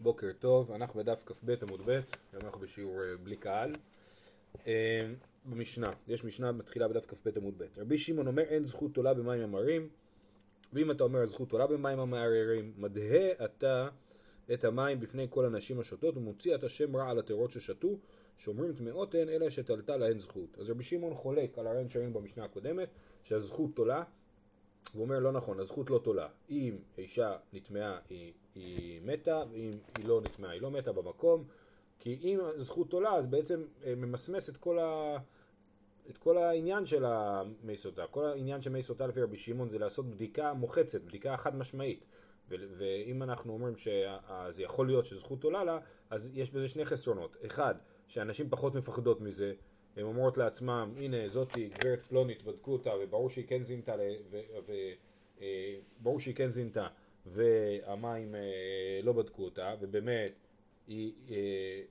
בוקר טוב, אנחנו בדף כ"ב עמוד ב', היום אנחנו בשיעור אה, בלי קהל. אה, במשנה, יש משנה מתחילה בדף כ"ב עמוד ב'. רבי שמעון אומר אין זכות עולה במים המרים, ואם אתה אומר זכות עולה במים המערערים, מדהה אתה את המים בפני כל הנשים השותות ומוציא את השם רע על הטהורות ששתו, שאומרים טמאות הן אלא שתלתה להן זכות. אז רבי שמעון חולק על הרעיון שראינו במשנה הקודמת, שהזכות תולה, והוא אומר לא נכון, הזכות לא תולה. אם אישה נטמעה היא, היא מתה, ואם היא לא נטמעה היא לא מתה במקום, כי אם הזכות תולה אז בעצם אה, ממסמס את כל, ה, את כל העניין של המי סוטה. כל העניין של מי סוטה לפי רבי שמעון זה לעשות בדיקה מוחצת, בדיקה חד משמעית. ואם אנחנו אומרים שזה יכול להיות שזכות עולה לה, אז יש בזה שני חסרונות. אחד, שאנשים פחות מפחדות מזה, הן אומרות לעצמם, הנה זאתי גברת פלונית, בדקו אותה וברור שהיא כן זינתה, וברור אה, שהיא כן זינתה, והמים אה, לא בדקו אותה, ובאמת היא אה,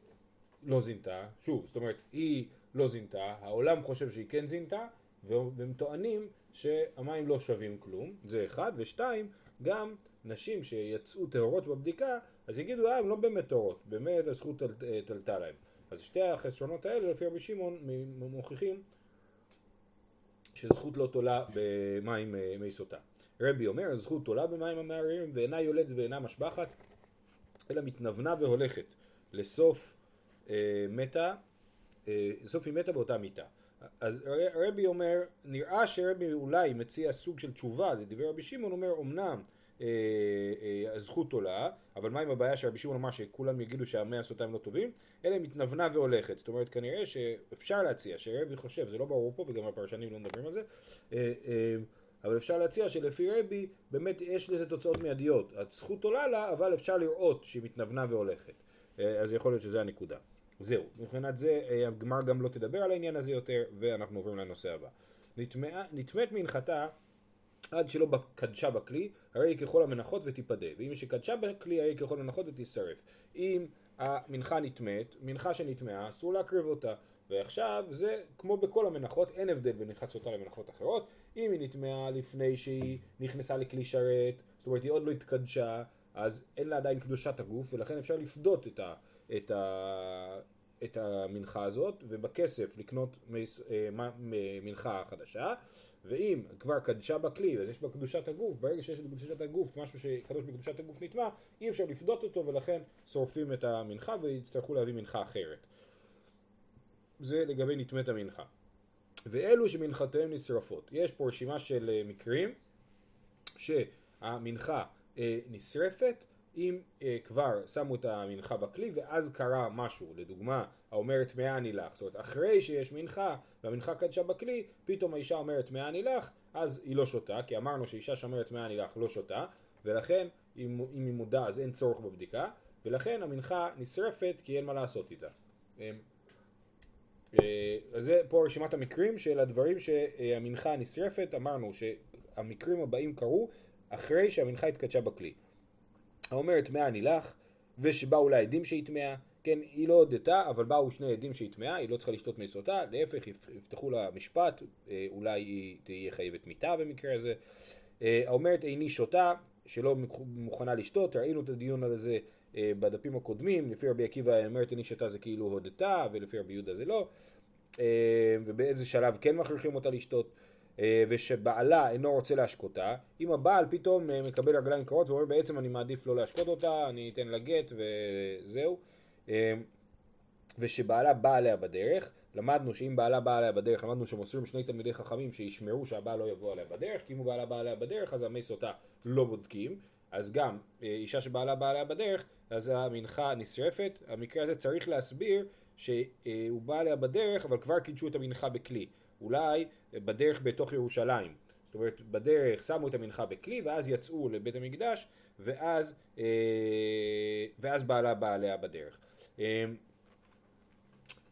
לא זינתה, שוב, זאת אומרת, היא לא זינתה, העולם חושב שהיא כן זינתה, והם טוענים שהמים לא שווים כלום, זה אחד, ושתיים, גם נשים שיצאו טהורות בבדיקה, אז יגידו, אה, הן לא באמת טהורות, באמת הזכות תלתה להם. אז שתי החסרונות האלה לפי רבי שמעון מוכיחים שזכות לא תולה במים אה, מי סוטה. רבי אומר, זכות תולה במים המערערים ואינה יולדת ואינה משבחת, אלא מתנוונה והולכת לסוף אה, מתה, אה, סוף היא מתה באותה מיתה. אז רבי אומר, נראה שרבי אולי מציע סוג של תשובה לדברי רבי שמעון, אומר אמנם אה, אה, הזכות עולה, אבל מה עם הבעיה שרבי שמעון אמר שכולם יגידו שהמי הסוטיים לא טובים? אלא היא מתנוונה והולכת. זאת אומרת, כנראה שאפשר להציע, שרבי חושב, זה לא ברור פה וגם הפרשנים לא מדברים על זה, אה, אבל אפשר להציע שלפי רבי באמת יש לזה תוצאות מיידיות. הזכות עולה לה, אבל אפשר לראות שהיא מתנוונה והולכת. אז יכול להיות שזה הנקודה. זהו, מבחינת זה הגמר גם לא תדבר על העניין הזה יותר, ואנחנו עוברים לנושא הבא. נטמאת מנחתה עד שלא קדשה בכלי, הרי היא ככל המנחות ותיפדה. ואם שקדשה בכלי, הרי היא ככל המנחות ותישרף. אם המנחה נטמאת, מנחה שנטמעה, אסור להקריב אותה. ועכשיו זה כמו בכל המנחות, אין הבדל בין מנחת סוטה למנחות אחרות. אם היא נטמעה לפני שהיא נכנסה לכלי שרת, זאת אומרת היא עוד לא התקדשה, אז אין לה עדיין קדושת הגוף, ולכן אפשר לפדות את, ה, את, ה, את המנחה הזאת, ובכסף לקנות אה, מנחה חדשה. ואם כבר קדשה בכלי, אז יש בה קדושת הגוף, ברגע שיש בקדושת הגוף משהו שקדוש בקדושת הגוף נטמע, אי אפשר לפדות אותו ולכן שורפים את המנחה ויצטרכו להביא מנחה אחרת. זה לגבי נטמאת המנחה. ואלו שמנחתיהם נשרפות. יש פה רשימה של אה, מקרים שהמנחה אה, נשרפת אם אה, כבר שמו את המנחה בכלי ואז קרה משהו, לדוגמה האומרת אני לך, זאת אומרת אחרי שיש מנחה והמנחה קדשה בכלי, פתאום האישה אומרת אני לך, אז היא לא שותה, כי אמרנו שאישה שאומרת אני לך לא שותה, ולכן אם, אם היא מודה אז אין צורך בבדיקה, ולכן המנחה נשרפת כי אין מה לעשות איתה. אה, אז זה פה רשימת המקרים של הדברים שהמנחה נשרפת, אמרנו שהמקרים הבאים קרו אחרי שהמנחה התקדשה בכלי. האומרת טמאה אני לך, ושבאו לה עדים שהיא טמאה, כן, היא לא הודתה, אבל באו שני עדים שהיא טמאה, היא לא צריכה לשתות מיסותה, להפך, יפתחו לה משפט, אה, אולי היא תהיה חייבת מיתה במקרה הזה. אה, האומרת איני שותה, שלא מוכנה לשתות, ראינו את הדיון על זה בדפים הקודמים, לפי רבי עקיבא האומרת איני שותה זה כאילו הודתה, ולפי רבי יהודה זה לא, ובאיזה שלב כן מכריחים אותה לשתות. אה, ושבעלה אינו רוצה להשקותה, אם הבעל פתאום אה, מקבל רגליים קרות ואומר בעצם אני מעדיף לא להשקות אותה, אני אתן לה גט וזהו, אה, ושבעלה בא עליה בדרך, למדנו שאם בעלה בא עליה בדרך, למדנו שמוסרים שני תלמידי חכמים שישמרו שהבעל לא יבוא עליה בדרך, כי אם הוא בעלה בא עליה בדרך אז המי סוטה לא בודקים, אז גם אישה שבעלה בא עליה בדרך, אז המנחה נשרפת, המקרה הזה צריך להסביר שהוא בא עליה בדרך אבל כבר קידשו את המנחה בכלי אולי בדרך בתוך ירושלים. זאת אומרת, בדרך שמו את המנחה בכלי, ואז יצאו לבית המקדש, ואז, אה, ואז בעלה בא עליה בדרך. אה,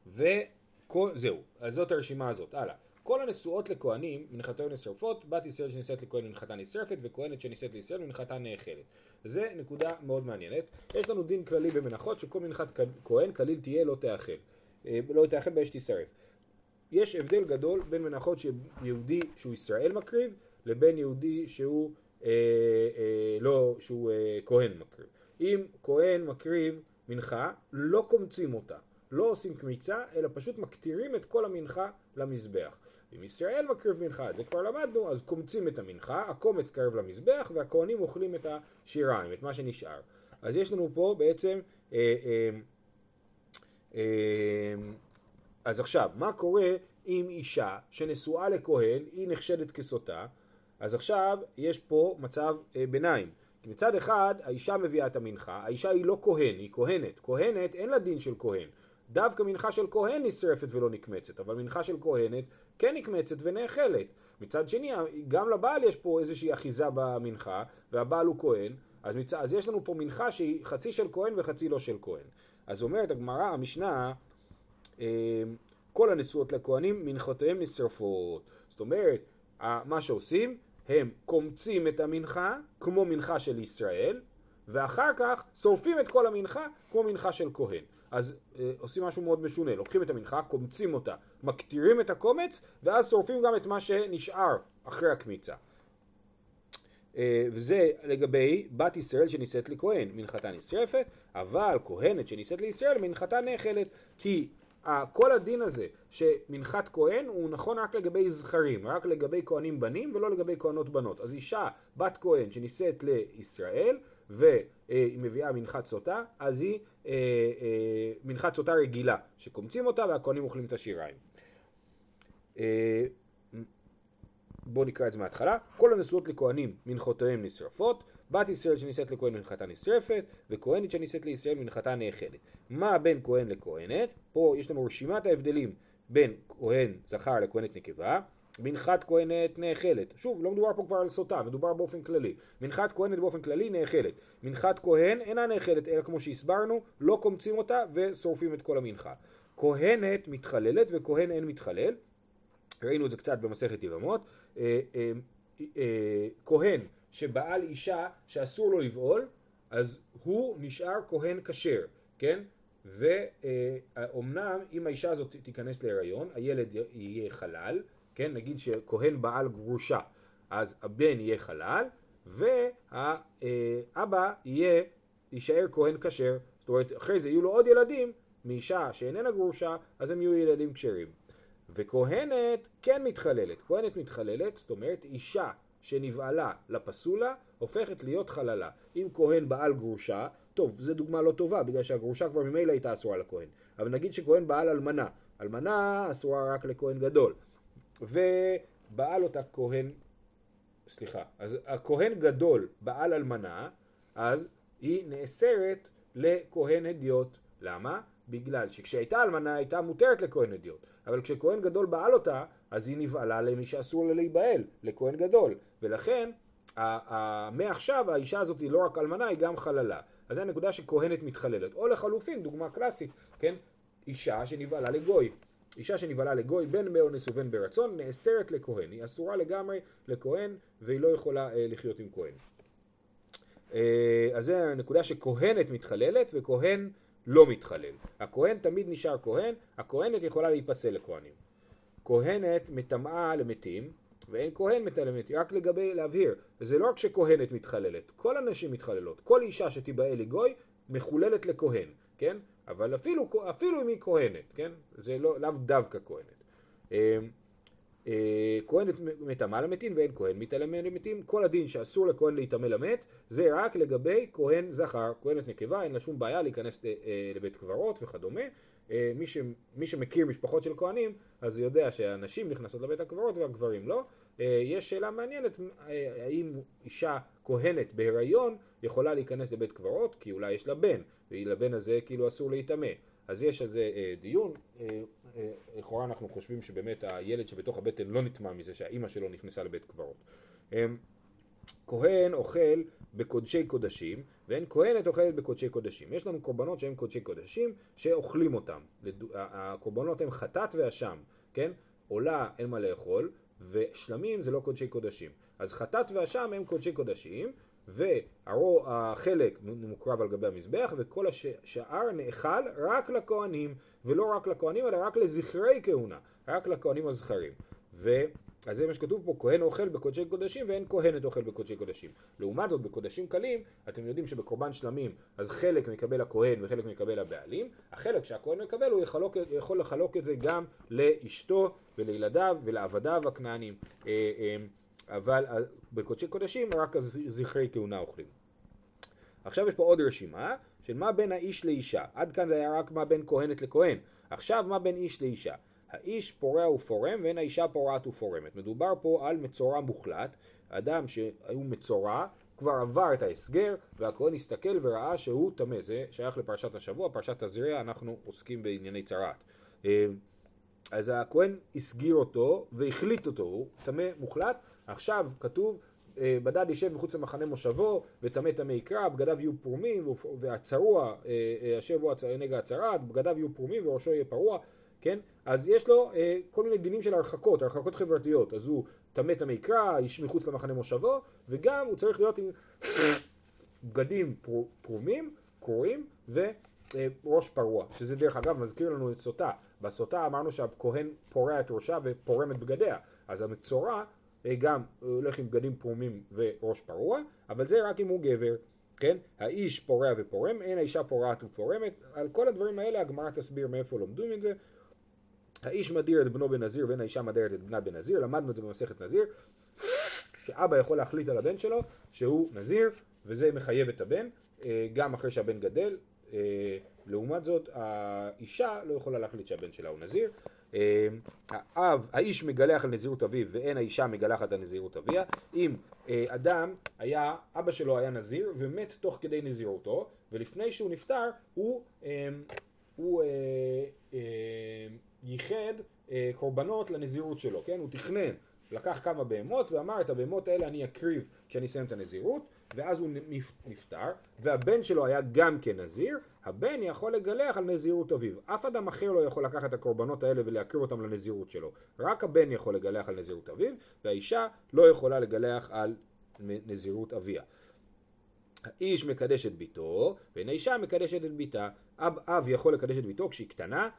וזהו, אז זאת הרשימה הזאת. הלאה. כל הנשואות לכהנים, מנחתו נשרפות, בת ישראל שנישאת לכהן מנחתה נשרפת, וכהנת שנישאת לישראל מנחתה נאכלת. זה נקודה מאוד מעניינת. יש לנו דין כללי במנחות שכל מנחת כהן כליל תהיה לא תאכל. אה, לא תאכל באש תישרף. יש הבדל גדול בין מנחות שיהודי שהוא ישראל מקריב לבין יהודי שהוא אה, אה, לא, שהוא אה, כהן מקריב. אם כהן מקריב מנחה, לא קומצים אותה, לא עושים קמיצה, אלא פשוט מקטירים את כל המנחה למזבח. אם ישראל מקריב מנחה, את זה כבר למדנו, אז קומצים את המנחה, הקומץ קרב למזבח, והכהנים אוכלים את השיריים, את מה שנשאר. אז יש לנו פה בעצם, אה, אה, אה, אז עכשיו, מה קורה עם אישה שנשואה לכהן, היא נחשדת כסוטה, אז עכשיו יש פה מצב אה, ביניים. מצד אחד האישה מביאה את המנחה, האישה היא לא כהן, היא כהנת. כהנת אין לה דין של כהן. דווקא מנחה של כהן נשרפת ולא נקמצת, אבל מנחה של כהנת כן נקמצת ונאכלת. מצד שני, גם לבעל יש פה איזושהי אחיזה במנחה, והבעל הוא כהן, אז, מצ... אז יש לנו פה מנחה שהיא חצי של כהן וחצי לא של כהן. אז אומרת הגמרא, המשנה, אה, כל הנשואות לכהנים מנחותיהם נשרפות. זאת אומרת, מה שעושים, הם קומצים את המנחה כמו מנחה של ישראל, ואחר כך שורפים את כל המנחה כמו מנחה של כהן. אז אה, עושים משהו מאוד משונה, לוקחים את המנחה, קומצים אותה, מקטירים את הקומץ, ואז שורפים גם את מה שנשאר אחרי הקמיצה. אה, וזה לגבי בת ישראל שנישאת לכהן, מנחתה נשרפת, אבל כהנת שנישאת לישראל, מנחתה נאכלת, כי כל הדין הזה שמנחת כהן הוא נכון רק לגבי זכרים, רק לגבי כהנים בנים ולא לגבי כהנות בנות. אז אישה, בת כהן שנישאת לישראל והיא מביאה מנחת סוטה, אז היא אה, אה, מנחת סוטה רגילה, שקומצים אותה והכהנים אוכלים את השיריים. אה, בואו נקרא את זה מההתחלה. כל הנשואות לכהנים מנחותיהם נשרפות, בת ישראל שנישאת לכהן מנחתה נשרפת, וכהנת שנישאת לישראל מנחתה נאכלת. מה בין כהן לכהנת? פה יש לנו רשימת ההבדלים בין כהן זכר לכהנת נקבה. מנחת כהנת נאכלת. שוב, לא מדובר פה כבר על סוטה, מדובר באופן כללי. מנחת כהנת באופן כללי נאכלת. מנחת כהן אינה נאכלת, אלא כמו שהסברנו, לא קומצים אותה ושורפים את כל המנחה. כהנת מתחללת וכהן אין מתחלל. ראינו את זה קצת במסכת יבמות. אה, אה, אה, כהן שבעל אישה שאסור לו לבעול, אז הוא נשאר כהן כשר, כן? ואומנם אם האישה הזאת תיכנס להיריון, הילד יהיה חלל, כן? נגיד שכהן בעל גרושה, אז הבן יהיה חלל, והאבא יהיה, יישאר כהן כשר. זאת אומרת, אחרי זה יהיו לו עוד ילדים מאישה שאיננה גרושה, אז הם יהיו ילדים כשרים. וכהנת כן מתחללת. כהנת מתחללת, זאת אומרת אישה שנבעלה לפסולה הופכת להיות חללה. אם כהן בעל גרושה, טוב, זו דוגמה לא טובה, בגלל שהגרושה כבר ממילא הייתה אסורה לכהן. אבל נגיד שכהן בעל אלמנה. אלמנה אסורה רק לכהן גדול. ובעל אותה כהן, סליחה, אז הכהן גדול בעל אלמנה, אז היא נאסרת לכהן הדיוט. למה? בגלל שכשהייתה אלמנה הייתה מותרת לכהן הדיוט. אבל כשכהן גדול בעל אותה, אז היא נבעלה למי שאסור לה להיבעל, לכהן גדול. ולכן, מעכשיו האישה הזאת היא לא רק אלמנה, היא גם חללה. אז זו הנקודה שכהנת מתחללת. או לחלופין, דוגמה קלאסית, כן? אישה שנבעלה לגוי. אישה שנבעלה לגוי בין באונס ובין ברצון נאסרת לכהן. היא אסורה לגמרי לכהן והיא לא יכולה אה, לחיות עם כהן. אה, אז זו הנקודה שכהנת מתחללת וכהן לא מתחלל. הכהן תמיד נשאר כהן, הכהנת יכולה להיפסל לכהנים. כהנת מטמאה למתים, ואין כהן מטמאה רק לגבי להבהיר, זה לא רק שכהנת מתחללת, כל הנשים מתחללות, כל אישה שתיבאה לגוי מחוללת לכהן, כן? אבל אפילו, אפילו אם היא כהנת, כן? זה לא, לאו דווקא כהנת. אמ, אה, כהן מטמא למתים ואין כהן מתעלם למתים, כל הדין שאסור לכהן להיטמא למת זה רק לגבי כהן זכר, כהנת נקבה אין לה שום בעיה להיכנס אה, אה, לבית קברות וכדומה, מי, ש, מי שמכיר משפחות של כהנים אז יודע שהנשים נכנסות לבית הקברות והגברים לא, יש שאלה מעניינת האם אישה כהנת בהיריון יכולה להיכנס לבית קברות כי אולי יש לה בן ולבן הזה כאילו אסור להיטמא אז יש על זה אה, דיון, אה, אה, לכאורה אה, אנחנו חושבים שבאמת הילד שבתוך הבטן לא נטמע מזה שהאימא שלו נכנסה לבית קברות. אה, כהן אוכל בקודשי קודשים ואין כהנת אוכלת בקודשי קודשים. יש לנו קורבנות שהם קודשי קודשים שאוכלים אותם. הקורבנות הם חטאת ואשם, כן? עולה אין מה לאכול ושלמים זה לא קודשי קודשים. אז חטאת ואשם הם קודשי קודשים והחלק מוקרב על גבי המזבח וכל השאר נאכל רק לכהנים ולא רק לכהנים אלא רק לזכרי כהונה, רק לכהנים הזכרים. אז זה מה שכתוב פה, כהן אוכל בקודשי קודשים ואין כהנת אוכל בקודשי קודשים. לעומת זאת, בקודשים קלים, אתם יודעים שבקורבן שלמים, אז חלק מקבל הכהן וחלק מקבל הבעלים, החלק שהכהן מקבל הוא יחלוק, יכול לחלוק את זה גם לאשתו ולילדיו ולעבדיו הכנענים. אה, אה, אבל אה, בקודשי קודשים רק זכרי כהונה אוכלים. עכשיו יש פה עוד רשימה של מה בין האיש לאישה. עד כאן זה היה רק מה בין כהנת לכהן. עכשיו מה בין איש לאישה. האיש פורע ופורם ואין האישה פורעת ופורמת. מדובר פה על מצורע מוחלט, אדם שהוא מצורע כבר עבר את ההסגר והכהן הסתכל וראה שהוא טמא. זה שייך לפרשת השבוע, פרשת תזריע, אנחנו עוסקים בענייני צרעת. אה, אז הכהן הסגיר אותו והחליט אותו, הוא טמא מוחלט. עכשיו כתוב אה, בדד יישב מחוץ למחנה מושבו וטמא טמא יקרא, בגדיו יהיו פרומים והצרוע אה, אשר בו נגע הצרעת, בגדיו יהיו פרומים וראשו יהיה פרוע כן? אז יש לו אה, כל מיני דינים של הרחקות, הרחקות חברתיות. אז הוא טמא טמא יקרא, איש מחוץ למחנה מושבו, וגם הוא צריך להיות עם בגדים פר, פרומים, קרועים, וראש פרוע. שזה דרך אגב מזכיר לנו את סוטה. בסוטה אמרנו שהכהן פורע את ראשה ופורם את בגדיה. אז המצורע אה, גם הולך עם בגדים פרומים וראש פרוע, אבל זה רק אם הוא גבר. כן? האיש פורע ופורם, אין האישה פורעת ופורמת. על כל הדברים האלה הגמרא תסביר מאיפה לומדים את זה. האיש מדיר את בנו בנזיר ואין האישה מדירת את בנה בנזיר, למדנו את זה במסכת נזיר, שאבא יכול להחליט על הבן שלו שהוא נזיר, וזה מחייב את הבן, אה, גם אחרי שהבן גדל. אה, לעומת זאת, האישה לא יכולה להחליט שהבן שלה הוא נזיר. אה, האב, האיש מגלח על נזירות אביו ואין האישה מגלחת על נזירות אביה. אם אדם היה, אבא שלו היה נזיר ומת תוך כדי נזירותו, ולפני שהוא נפטר הוא, הוא ייחד אה, קורבנות לנזירות שלו, כן? הוא תכנן, לקח כמה בהמות ואמר את הבהמות האלה אני אקריב כשאני אסיים את הנזירות ואז הוא נפטר והבן שלו היה גם כן נזיר הבן יכול לגלח על נזירות אביו אף אדם אחר לא יכול לקחת את הקורבנות האלה ולהקריב אותם לנזירות שלו רק הבן יכול לגלח על נזירות אביו והאישה לא יכולה לגלח על נזירות אביה האיש מקדש את ביתו, ואין האישה מקדשת את ביתה. אב, אב יכול לקדש את ביתו כשהיא קטנה,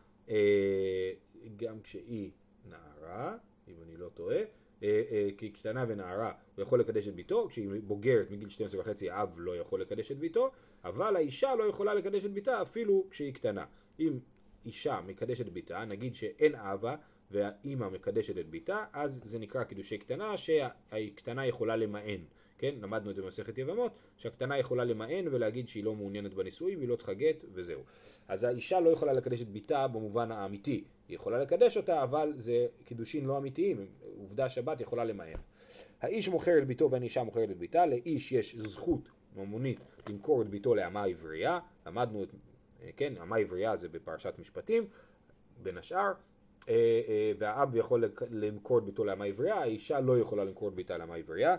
גם כשהיא נערה, אם אני לא טועה, אה, אה, כי קטנה ונערה הוא יכול לקדש את ביתו, כשהיא בוגרת מגיל 12 וחצי האב לא יכול לקדש את ביתו, אבל האישה לא יכולה לקדש את ביתה אפילו כשהיא קטנה. אם אישה מקדשת ביתה, נגיד שאין אבא והאימא מקדשת את ביתה, אז זה נקרא קידושי קטנה שהקטנה יכולה למען. כן, למדנו את זה במסכת יבמות, שהקטנה יכולה למען ולהגיד שהיא לא מעוניינת בנישואים והיא לא צריכה גט וזהו. אז האישה לא יכולה לקדש את ביתה במובן האמיתי, היא יכולה לקדש אותה, אבל זה קידושין לא אמיתיים, עובדה שבת יכולה למען. האיש מוכר את ביתו ואין אישה מוכרת את ביתה, לאיש יש זכות ממונית למכור את ביתו לאמה עברייה, למדנו את, כן, אמה עברייה זה בפרשת משפטים, בין השאר, והאב יכול למכור ביתו לאמה עברייה, האישה לא יכולה למכור ביתה לאמה עברייה.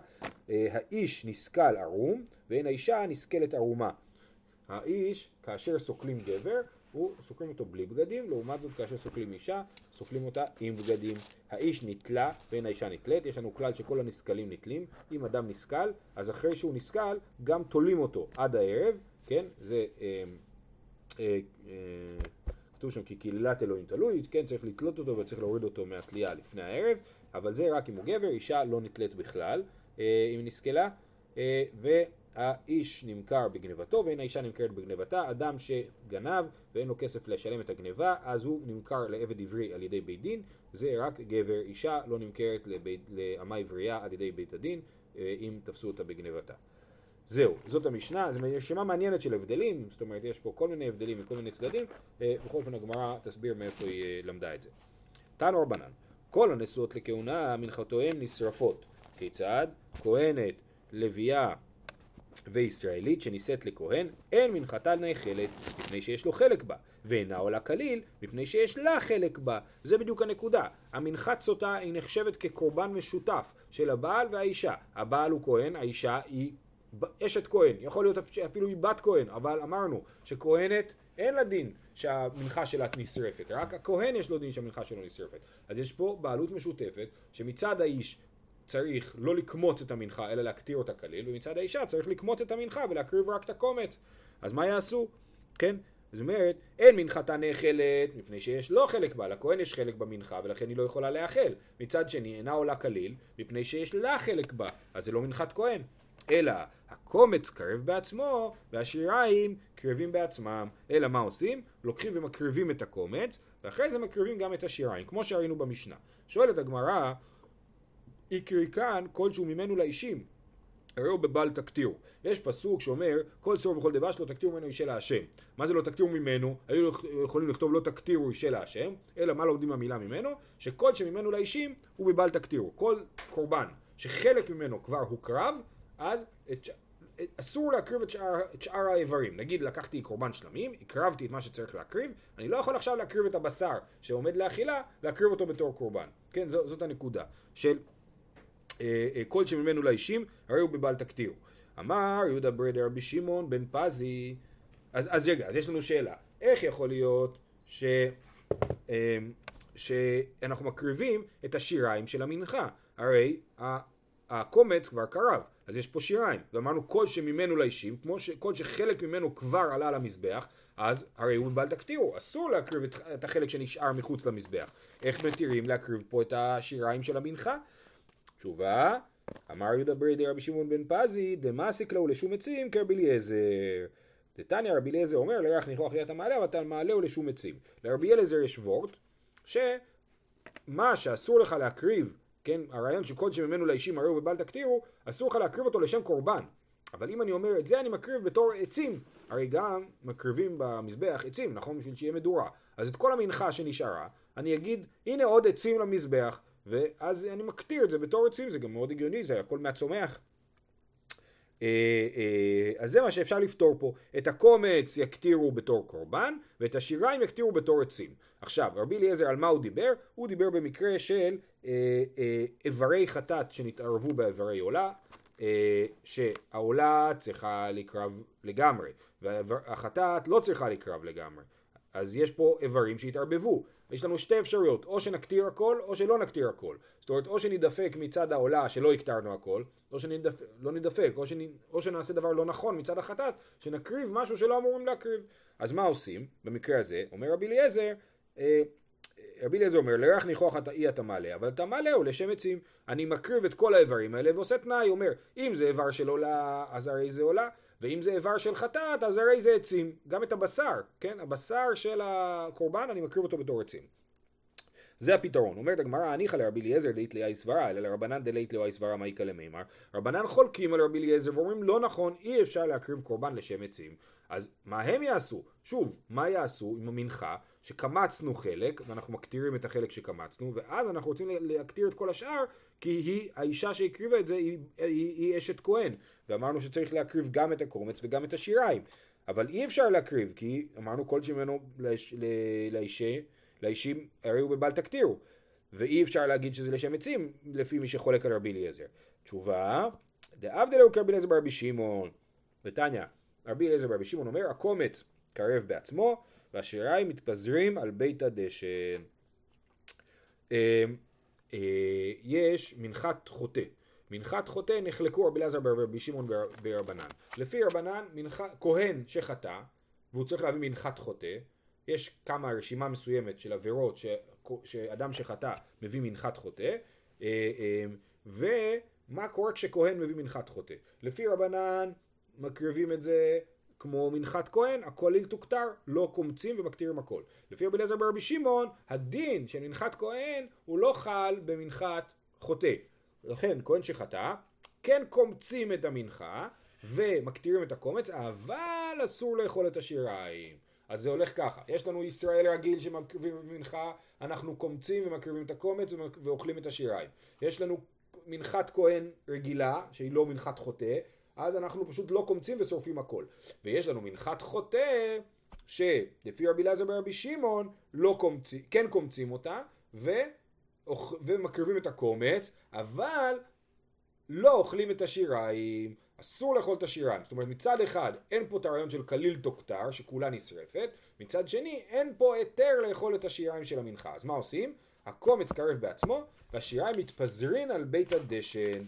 אה, האיש נסכל ערום, ואין האישה נסכלת ערומה. האיש, כאשר סוקלים גבר, הוא סוקלים אותו בלי בגדים, לעומת זאת כאשר סוקלים אישה, סוקלים אותה עם בגדים. האיש נתלה ואין האישה נתלית, יש לנו כלל שכל הנסכלים נתלים, אם אדם נסכל, אז אחרי שהוא נסכל, גם תולים אותו עד הערב, כן? זה... אה, אה, אה, כתוב שם כי קהילת אלוהים תלוי, כן צריך לתלות אותו וצריך להוריד אותו מהתלייה לפני הערב, אבל זה רק אם הוא גבר, אישה לא נתלית בכלל, אה, אם נסכלה, אה, והאיש נמכר בגנבתו ואין האישה נמכרת בגנבתה, אדם שגנב ואין לו כסף לשלם את הגנבה, אז הוא נמכר לעבד עברי על ידי בית דין, זה רק גבר, אישה לא נמכרת לאמה עברייה על ידי בית הדין, אה, אם תפסו אותה בגנבתה. זהו, זאת המשנה, זו רשימה מעניינת של הבדלים, זאת אומרת יש פה כל מיני הבדלים מכל מיני צדדים, אה, בכל אופן הגמרא תסביר מאיפה היא אה, למדה את זה. תנו רבנן, כל הנשואות לכהונה מנחתיהם נשרפות. כיצד? כהנת, לוויה וישראלית שנישאת לכהן, אין מנחתה נאכלת מפני שיש לו חלק בה, ואינה עולה כליל מפני שיש לה חלק בה. זה בדיוק הנקודה. המנחת סוטה היא נחשבת כקורבן משותף של הבעל והאישה. הבעל הוא כהן, האישה היא אשת כהן, יכול להיות אפילו היא בת כהן, אבל אמרנו שכהנת אין לה דין שהמנחה שלה נשרפת, רק הכהן יש לו דין שהמנחה שלו נשרפת. אז יש פה בעלות משותפת שמצד האיש צריך לא לקמוץ את המנחה אלא להקטיר אותה כליל, ומצד האישה צריך לקמוץ את המנחה ולהקריב רק את הקומץ. אז מה יעשו? כן? זאת אומרת, אין מנחתה נאכלת מפני שיש לו חלק בה, לכהן יש חלק במנחה ולכן היא לא יכולה לאכל. מצד שני, אינה עולה כליל מפני שיש לה חלק בה, אז זה לא מנחת כהן. אלא הקומץ קרב בעצמו והשיריים קרבים בעצמם. אלא מה עושים? לוקחים ומקריבים את הקומץ ואחרי זה מקריבים גם את השיריים, כמו שראינו במשנה. שואלת הגמרא, יקרי כאן כלשהו ממנו לאישים, הרי הוא בבל תקטירו. יש פסוק שאומר, כל צור וכל דבש לא תקטירו ממנו אישה להשם. מה זה לא תקטירו ממנו? היו יכולים לכתוב לא תקטירו אישה להשם, אלא מה לומדים המילה ממנו? שכל שממנו לאישים הוא בבל תקטירו. כל קורבן שחלק ממנו כבר הוקרב, אז את, אסור להקריב את שאר, את שאר האיברים. נגיד לקחתי קורבן שלמים, הקרבתי את מה שצריך להקריב, אני לא יכול עכשיו להקריב את הבשר שעומד לאכילה, להקריב אותו בתור קורבן. כן, זו, זאת הנקודה. של אה, אה, כל שממנו לאישים, הרי הוא בבל תקטירו. אמר יהודה ברדר רבי שמעון בן פזי, אז, אז רגע, אז יש לנו שאלה, איך יכול להיות ש, אה, שאנחנו מקריבים את השיריים של המנחה? הרי הקומץ כבר קרב, אז יש פה שיריים, ואמרנו כל שממנו לאישים, כמו שכל שחלק ממנו כבר עלה למזבח, אז הרי הוא בבל תקטירו, אסור להקריב את, את החלק שנשאר מחוץ למזבח. איך מתירים להקריב פה את השיריים של המנחה? תשובה, אמר יהודה ברידי רבי שמעון בן פזי, דמאסיק לו לשום עצים כרבי אליעזר. דתניא רבי אליעזר אומר, לירח ניחוח יד המעלה, אבל אתה מעלה לשום עצים. לרבי אליעזר יש וורט, שמה שאסור לך להקריב, כן, הרעיון שכל שממנו לאישים הרי הוא בבל תקטירו, אסור לך להקריב אותו לשם קורבן. אבל אם אני אומר את זה אני מקריב בתור עצים, הרי גם מקריבים במזבח עצים, נכון? בשביל שיהיה מדורה. אז את כל המנחה שנשארה, אני אגיד, הנה עוד עצים למזבח, ואז אני מקטיר את זה בתור עצים, זה גם מאוד הגיוני, זה הכל מהצומח. אה, אה, אז זה מה שאפשר לפתור פה. את הקומץ יקטירו בתור קורבן, ואת השיריים יקטירו בתור עצים. עכשיו, רבי אליעזר על מה הוא דיבר? הוא דיבר במקרה של אה, איברי חטאת שנתערבו באיברי עולה, שהעולה צריכה לקרב לגמרי, והחטאת לא צריכה לקרב לגמרי. אז יש פה איברים שהתערבבו. יש לנו שתי אפשרויות, או שנקטיר הכל, או שלא נקטיר הכל. זאת אומרת, או שנידפק מצד העולה שלא הקטרנו הכל, או שלא נדפק, או, שנ... או שנעשה דבר לא נכון מצד החטאת, שנקריב משהו שלא אמורים להקריב. אז מה עושים? במקרה הזה, אומר רבי אליעזר, אה, רבי אליעזר אומר, לרח ניחוח אי אתה מעלה, אבל אתה מעלה הוא לשם עצים. אני מקריב את כל האיברים האלה ועושה תנאי, אומר, אם זה איבר של עולה, אז הרי זה עולה. ואם זה איבר של חטאת, אז הרי זה עצים. גם את הבשר, כן? הבשר של הקורבן, אני מקריב אותו בתור עצים. זה הפתרון. אומרת הגמרא, הניחא לרבי אליעזר דאית לאי סברה, אלא לרבנן דלית לאי סברה מאיקא למימר. רבנן חולקים על רבי אליעזר ואומרים, לא נכון, אי אפשר להקריב קורבן לשם עצים. אז מה הם יעשו? שוב, מה יעשו עם המנחה שקמצנו חלק, ואנחנו מקטירים את החלק שקמצנו, ואז אנחנו רוצים להקטיר את כל השאר, כי היא, האישה שהקריבה את זה, היא, היא, היא אשת כהן. ואמרנו שצריך להקריב גם את הקומץ וגם את השיריים. אבל אי אפשר להקריב, כי אמרנו כל שממנו לאישה, לאישים, הרי הוא בבל תקטירו. ואי אפשר להגיד שזה לשם עצים, לפי מי שחולק על רבי אליעזר. תשובה, דאבדלו כרבי אליעזר ברבי שמעון. ותניא, רבי אליעזר ברבי שמעון אומר, הקומץ קרב בעצמו, והשיריים מתפזרים על בית הדשן. אה, יש מנחת חוטא. מנחת חוטא נחלקו רבי אלעזר ברבי שמעון ברבנן. לפי רבנן, מנח... כהן שחטא, והוא צריך להביא מנחת חוטא, יש כמה רשימה מסוימת של עבירות ש... שאדם שחטא מביא מנחת חוטא, אה, אה, ומה קורה כשכהן מביא מנחת חוטא. לפי רבנן מקריבים את זה כמו מנחת כהן, הכולל תוכתר, לא קומצים ומקטירים הכל. לפי רבי אליעזר ברבי שמעון, הדין של מנחת כהן הוא לא חל במנחת חוטא. לכן כהן שחטא, כן קומצים את המנחה ומקטירים את הקומץ, אבל אסור לאכול את השיריים. אז זה הולך ככה, יש לנו ישראל רגיל שמקריבים במנחה, אנחנו קומצים ומקריבים את הקומץ ואוכלים את השיריים. יש לנו מנחת כהן רגילה, שהיא לא מנחת חוטא, אז אנחנו פשוט לא קומצים ושורפים הכל. ויש לנו מנחת חוטא, שלפי רבי אלעזר ברבי שמעון, לא קומצים, כן קומצים אותה, ו... ומקריבים את הקומץ, אבל לא אוכלים את השיריים, אסור לאכול את השיריים. זאת אומרת, מצד אחד אין פה את הרעיון של כליל תוקטר, שכולה נשרפת, מצד שני אין פה היתר לאכול את השיריים של המנחה. אז מה עושים? הקומץ קרב בעצמו, והשיריים מתפזרין על בית הדשן.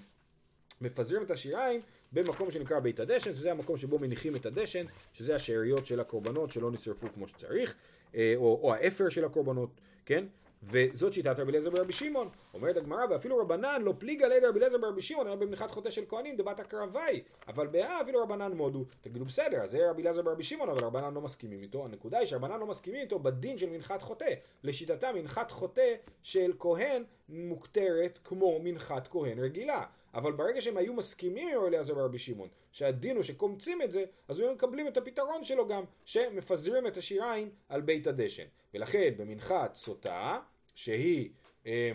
מפזרים את השיריים במקום שנקרא בית הדשן, שזה המקום שבו מניחים את הדשן, שזה השאריות של הקורבנות שלא נשרפו כמו שצריך, אה, או, או האפר של הקורבנות, כן? וזאת שיטת רבי אליעזר ברבי שמעון. אומרת הגמרא, ואפילו רבנן לא פליגה לידי רבי אליעזר ברבי שמעון, היה במנחת חוטא של כהנים, דבת הקרבי. אבל באה אפילו רבנן מודו. תגידו בסדר, אז זה רבי אליעזר ברבי שמעון, אבל רבנן לא מסכימים איתו. הנקודה היא שרבנן לא מסכימים איתו בדין של מנחת חוטא. לשיטתם מנחת חוטא של כהן מוכתרת כמו מנחת כהן רגילה. אבל ברגע שהם היו מסכימים עם אליעזר ברבי שמעון, שהדין הוא שקומצים את זה, אז הם מקבלים את הפתרון שלו גם, שמפזרים את השיריים על בית הדשן. ולכן במנחת סוטה, שהיא אה,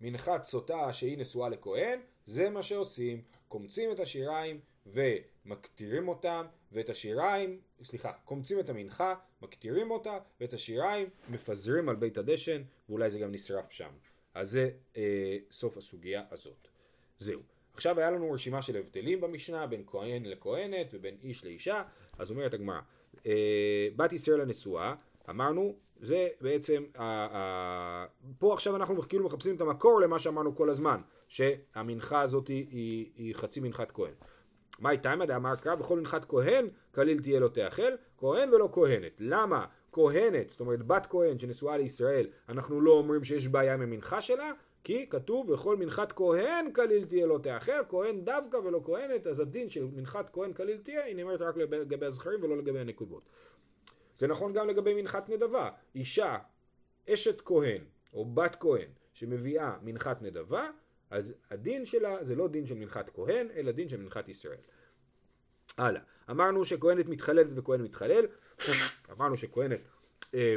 מנחת סוטה שהיא נשואה לכהן, זה מה שעושים, קומצים את השיריים ומקטירים אותם, ואת השיריים, סליחה, קומצים את המנחה, מקטירים אותה, ואת השיריים מפזרים על בית הדשן, ואולי זה גם נשרף שם. אז זה אה, סוף הסוגיה הזאת. זהו. עכשיו היה לנו רשימה של הבדלים במשנה בין כהן לכהנת ובין איש לאישה, אז אומרת הגמרא, אה, בת ישראל הנשואה, אמרנו, זה בעצם, אה, אה, פה עכשיו אנחנו כאילו מחפשים את המקור למה שאמרנו כל הזמן, שהמנחה הזאת היא, היא, היא חצי מנחת כהן. מה איתה אם דאמר קרא בכל מנחת כהן כליל תהיה לו תאכל, כהן ולא כהנת. למה כהנת, זאת אומרת בת כהן שנשואה לישראל, אנחנו לא אומרים שיש בעיה עם המנחה שלה? כי כתוב וכל מנחת כהן כליל תהיה לא תאכל, כהן דווקא ולא כהנת, אז הדין של מנחת כהן כליל תהיה, היא נאמרת רק לגבי הזכרים ולא לגבי הנקבות. זה נכון גם לגבי מנחת נדבה. אישה, אשת כהן או בת כהן שמביאה מנחת נדבה, אז הדין שלה זה לא דין של מנחת כהן, אלא דין של מנחת ישראל. הלאה. אמרנו שכהנת מתחללת וכהן מתחלל. אמרנו שכהנת, אה,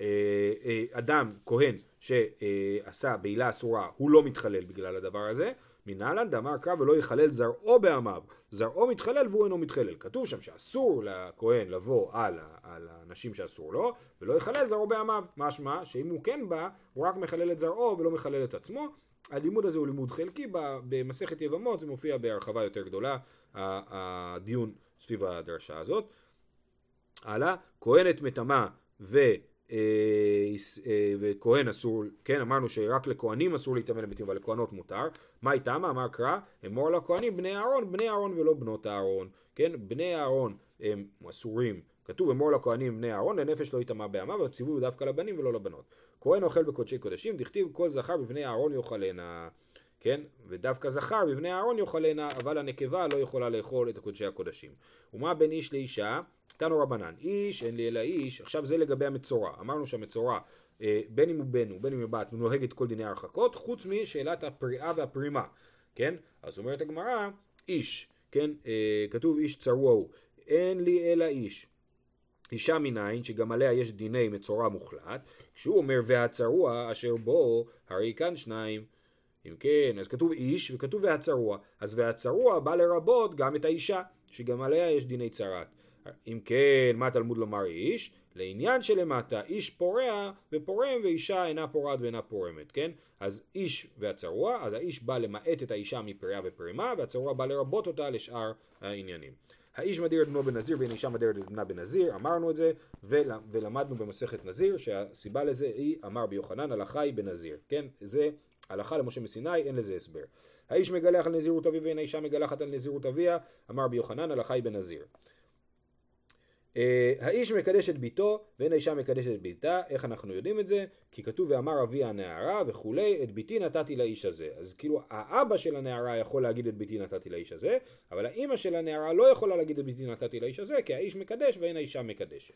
אה, אה, אדם, כהן, שעשה בעילה אסורה, הוא לא מתחלל בגלל הדבר הזה. מנהלן דאמר קרא ולא יחלל זרעו בעמיו, זרעו מתחלל והוא אינו מתחלל. כתוב שם שאסור לכהן לבוא על, על האנשים שאסור לו, ולא יחלל זרעו בעמיו. משמע שאם הוא כן בא, הוא רק מחלל את זרעו ולא מחלל את עצמו. הלימוד הזה הוא לימוד חלקי, במסכת יבמות זה מופיע בהרחבה יותר גדולה, הדיון סביב הדרשה הזאת. הלאה, כהנת מטמא ו... אה, אה, וכהן אסור, כן אמרנו שרק לכהנים אסור להתאמן לביתים אבל לכהנות מותר, מה איתם? אמר קרא, אמור לכהנים בני אהרון, בני אהרון ולא בנות אהרון, כן בני אהרון הם אסורים, כתוב אמור לכהנים בני אהרון לנפש לא יטמע בעמה והציווי הוא דווקא לבנים ולא לבנות, כהן אוכל בקודשי קודשים, דכתיב כל זכר בבני אהרון יאכלנה, כן? ודווקא זכר בבני אהרון יאכלנה, אבל הנקבה לא יכולה לאכול את קודשי הקודשים. ומה בין איש לאישה? תנו רבנן, איש אין לי אלא איש, עכשיו זה לגבי המצורע, אמרנו שהמצורע אה, בין אם הוא בן ובין אם הוא בת נוהג את כל דיני ההרחקות חוץ משאלת הפריאה והפרימה, כן? אז אומרת הגמרא, איש, כן? אה, כתוב איש צרוע הוא, אין לי אלא איש. אישה מנין שגם עליה יש דיני מצורע מוחלט, כשהוא אומר והצרוע אשר בו הרי כאן שניים. אם כן, אז כתוב איש וכתוב והצרוע, אז והצרוע בא לרבות גם את האישה, שגם עליה יש דיני צרת. אם כן, מה תלמוד לומר איש? לעניין שלמטה, איש פורע ופורם ואישה אינה פורעת ואינה פורמת, כן? אז איש והצרוע, אז האיש בא למעט את האישה מפריעה ופרימה, והצרוע בא לרבות אותה לשאר העניינים. האיש מדיר את בנו בנזיר ואין אישה מדירת את בנה בנזיר, אמרנו את זה, ול, ולמדנו במסכת נזיר שהסיבה לזה היא אמר ביוחנן הלכה היא בנזיר, כן? זה הלכה למשה מסיני, אין לזה הסבר. האיש מגלח על נזירות אביו ואין האישה מגלחת על נזירות אביה, אמר ביוחנן הלכה היא בנזיר. Uh, האיש מקדש את ביתו ואין האישה מקדשת את ביתה, איך אנחנו יודעים את זה? כי כתוב ואמר אבי הנערה וכולי, את ביתי נתתי לאיש הזה. אז כאילו האבא של הנערה יכול להגיד את ביתי נתתי לאיש הזה, אבל האימא של הנערה לא יכולה להגיד את ביתי נתתי לאיש הזה, כי האיש מקדש ואין האישה מקדשת.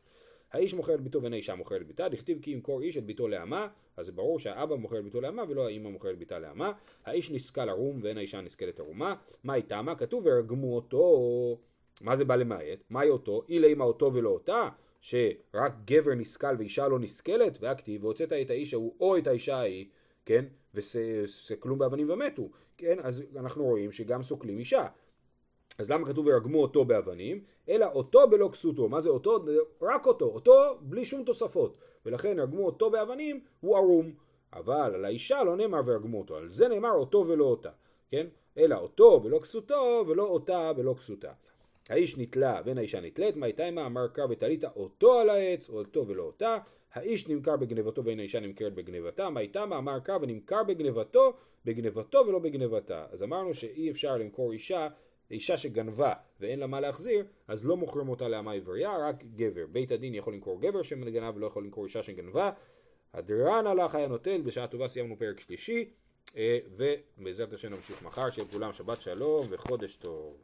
האיש מוכר את ביתו ואין האישה מוכרת את ביתה, דכתיב כי ימכור איש את ביתו לאמה, אז זה ברור שהאבא מוכר את ביתו לאמה ולא מוכרת את ביתה לאמה. האיש נסכל ערום ואין האישה נסכלת ערומה, מה איתה מה? כתוב ורגמו אותו מה זה בא למעט? מהי אותו? אילה אימה אותו ולא אותה? שרק גבר נסכל ואישה לא נסכלת? והכתיב והוצאת את האיש ההוא או את האישה ההיא, כן? וסקלו באבנים ומתו, כן? אז אנחנו רואים שגם סוקלים אישה. אז למה כתוב ורגמו אותו באבנים? אלא אותו בלא כסותו. מה זה אותו? רק אותו. אותו בלי שום תוספות. ולכן רגמו אותו באבנים הוא ערום. אבל על האישה לא נאמר ורגמו אותו. על זה נאמר אותו ולא אותה. כן? אלא אותו בלא כסותו ולא אותה בלא כסותה. האיש נתלה ואין האישה נתלית, מה איתה עמה אמר קרא ותלית אותו על העץ, או אותו ולא אותה. האיש נמכר בגנבתו ואין האישה נמכרת בגנבתה, מה איתה מה אמר קרא ונמכר בגנבתו, בגנבתו ולא בגנבתה. אז אמרנו שאי אפשר למכור אישה אישה שגנבה ואין לה מה להחזיר, אז לא מוכרים אותה לאמה עברייה, רק גבר. בית הדין יכול למכור גבר שגנב ולא יכול למכור אישה שגנבה. הדרן הלך היה נוטל, בשעה טובה סיימנו פרק שלישי, אה, ובעזרת השם נמשיך מחר, שיהיה לכולם שבת שלום וחודש טוב.